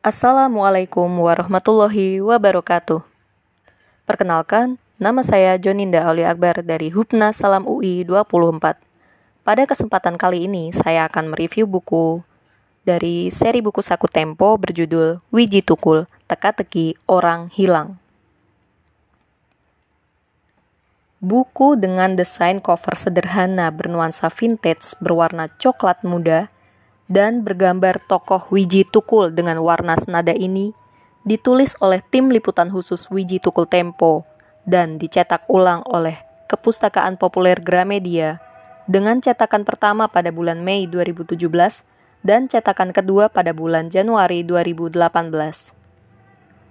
Assalamualaikum warahmatullahi wabarakatuh. Perkenalkan, nama saya Joninda Aulia Akbar dari Hubna Salam UI 24. Pada kesempatan kali ini, saya akan mereview buku dari seri buku Saku Tempo berjudul Wiji Tukul, Teka-teki Orang Hilang. Buku dengan desain cover sederhana bernuansa vintage berwarna coklat muda dan bergambar tokoh Wiji Tukul dengan warna senada ini ditulis oleh tim liputan khusus Wiji Tukul Tempo dan dicetak ulang oleh Kepustakaan Populer Gramedia dengan cetakan pertama pada bulan Mei 2017 dan cetakan kedua pada bulan Januari 2018.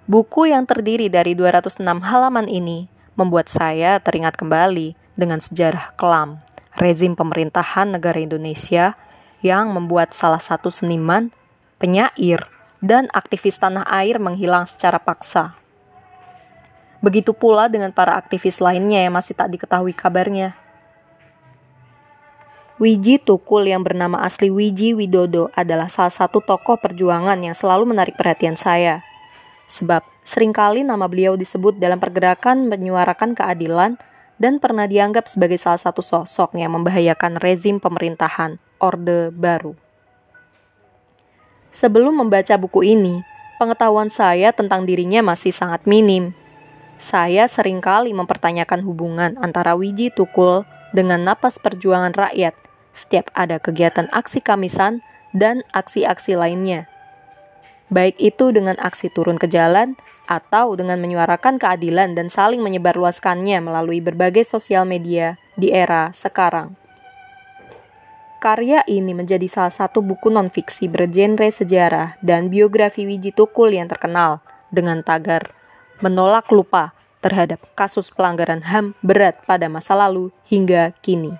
Buku yang terdiri dari 206 halaman ini membuat saya teringat kembali dengan sejarah kelam rezim pemerintahan negara Indonesia yang membuat salah satu seniman, penyair, dan aktivis tanah air menghilang secara paksa. Begitu pula dengan para aktivis lainnya yang masih tak diketahui kabarnya. Wiji Tukul yang bernama asli Wiji Widodo adalah salah satu tokoh perjuangan yang selalu menarik perhatian saya. Sebab sering kali nama beliau disebut dalam pergerakan menyuarakan keadilan dan pernah dianggap sebagai salah satu sosok yang membahayakan rezim pemerintahan Orde Baru. Sebelum membaca buku ini, pengetahuan saya tentang dirinya masih sangat minim. Saya sering kali mempertanyakan hubungan antara Wiji Tukul dengan napas perjuangan rakyat setiap ada kegiatan aksi kamisan dan aksi-aksi lainnya. Baik itu dengan aksi turun ke jalan atau dengan menyuarakan keadilan dan saling menyebarluaskannya melalui berbagai sosial media di era sekarang. Karya ini menjadi salah satu buku non-fiksi bergenre sejarah dan biografi Wiji Tukul yang terkenal dengan tagar menolak lupa terhadap kasus pelanggaran HAM berat pada masa lalu hingga kini.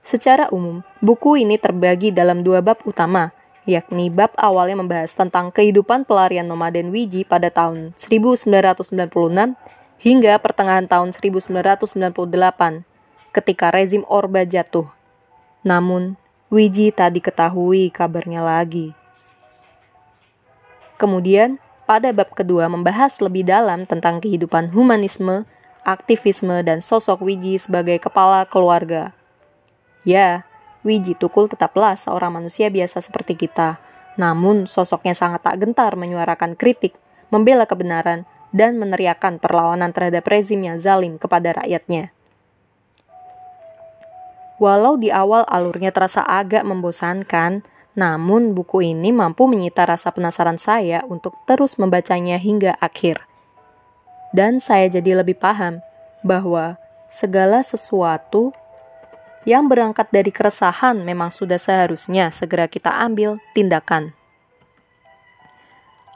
Secara umum, buku ini terbagi dalam dua bab utama, yakni bab awalnya membahas tentang kehidupan pelarian nomaden Wiji pada tahun 1996 hingga pertengahan tahun 1998 ketika rezim Orba jatuh. Namun, Wiji tak diketahui kabarnya lagi. Kemudian, pada bab kedua membahas lebih dalam tentang kehidupan humanisme, aktivisme, dan sosok Wiji sebagai kepala keluarga. Ya, Wiji Tukul tetaplah seorang manusia biasa seperti kita, namun sosoknya sangat tak gentar menyuarakan kritik, membela kebenaran, dan meneriakan perlawanan terhadap rezim yang zalim kepada rakyatnya. Walau di awal alurnya terasa agak membosankan, namun buku ini mampu menyita rasa penasaran saya untuk terus membacanya hingga akhir. Dan saya jadi lebih paham bahwa segala sesuatu yang berangkat dari keresahan memang sudah seharusnya segera kita ambil tindakan.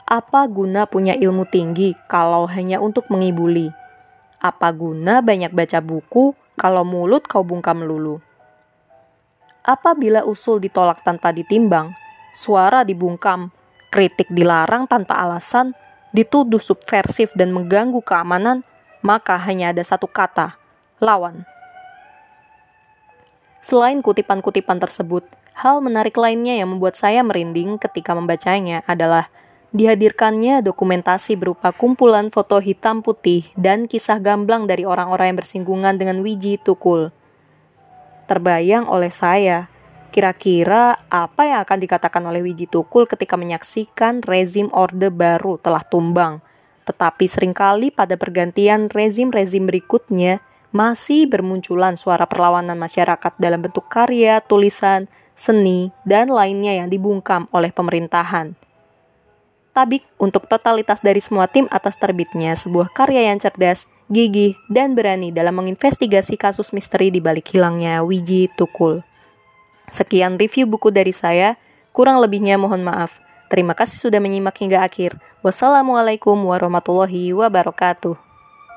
Apa guna punya ilmu tinggi kalau hanya untuk mengibuli? Apa guna banyak baca buku kalau mulut kau bungkam melulu? Apabila usul ditolak tanpa ditimbang, suara dibungkam, kritik dilarang tanpa alasan, dituduh subversif dan mengganggu keamanan, maka hanya ada satu kata, lawan. Selain kutipan-kutipan tersebut, hal menarik lainnya yang membuat saya merinding ketika membacanya adalah dihadirkannya dokumentasi berupa kumpulan foto hitam putih dan kisah gamblang dari orang-orang yang bersinggungan dengan Wiji Tukul terbayang oleh saya. Kira-kira apa yang akan dikatakan oleh Wiji Tukul ketika menyaksikan rezim Orde Baru telah tumbang, tetapi sering kali pada pergantian rezim-rezim berikutnya masih bermunculan suara perlawanan masyarakat dalam bentuk karya, tulisan, seni, dan lainnya yang dibungkam oleh pemerintahan. Tabik untuk totalitas dari semua tim atas terbitnya sebuah karya yang cerdas, gigih, dan berani dalam menginvestigasi kasus misteri di balik hilangnya Wiji Tukul. Sekian review buku dari saya, kurang lebihnya mohon maaf. Terima kasih sudah menyimak hingga akhir. Wassalamualaikum warahmatullahi wabarakatuh.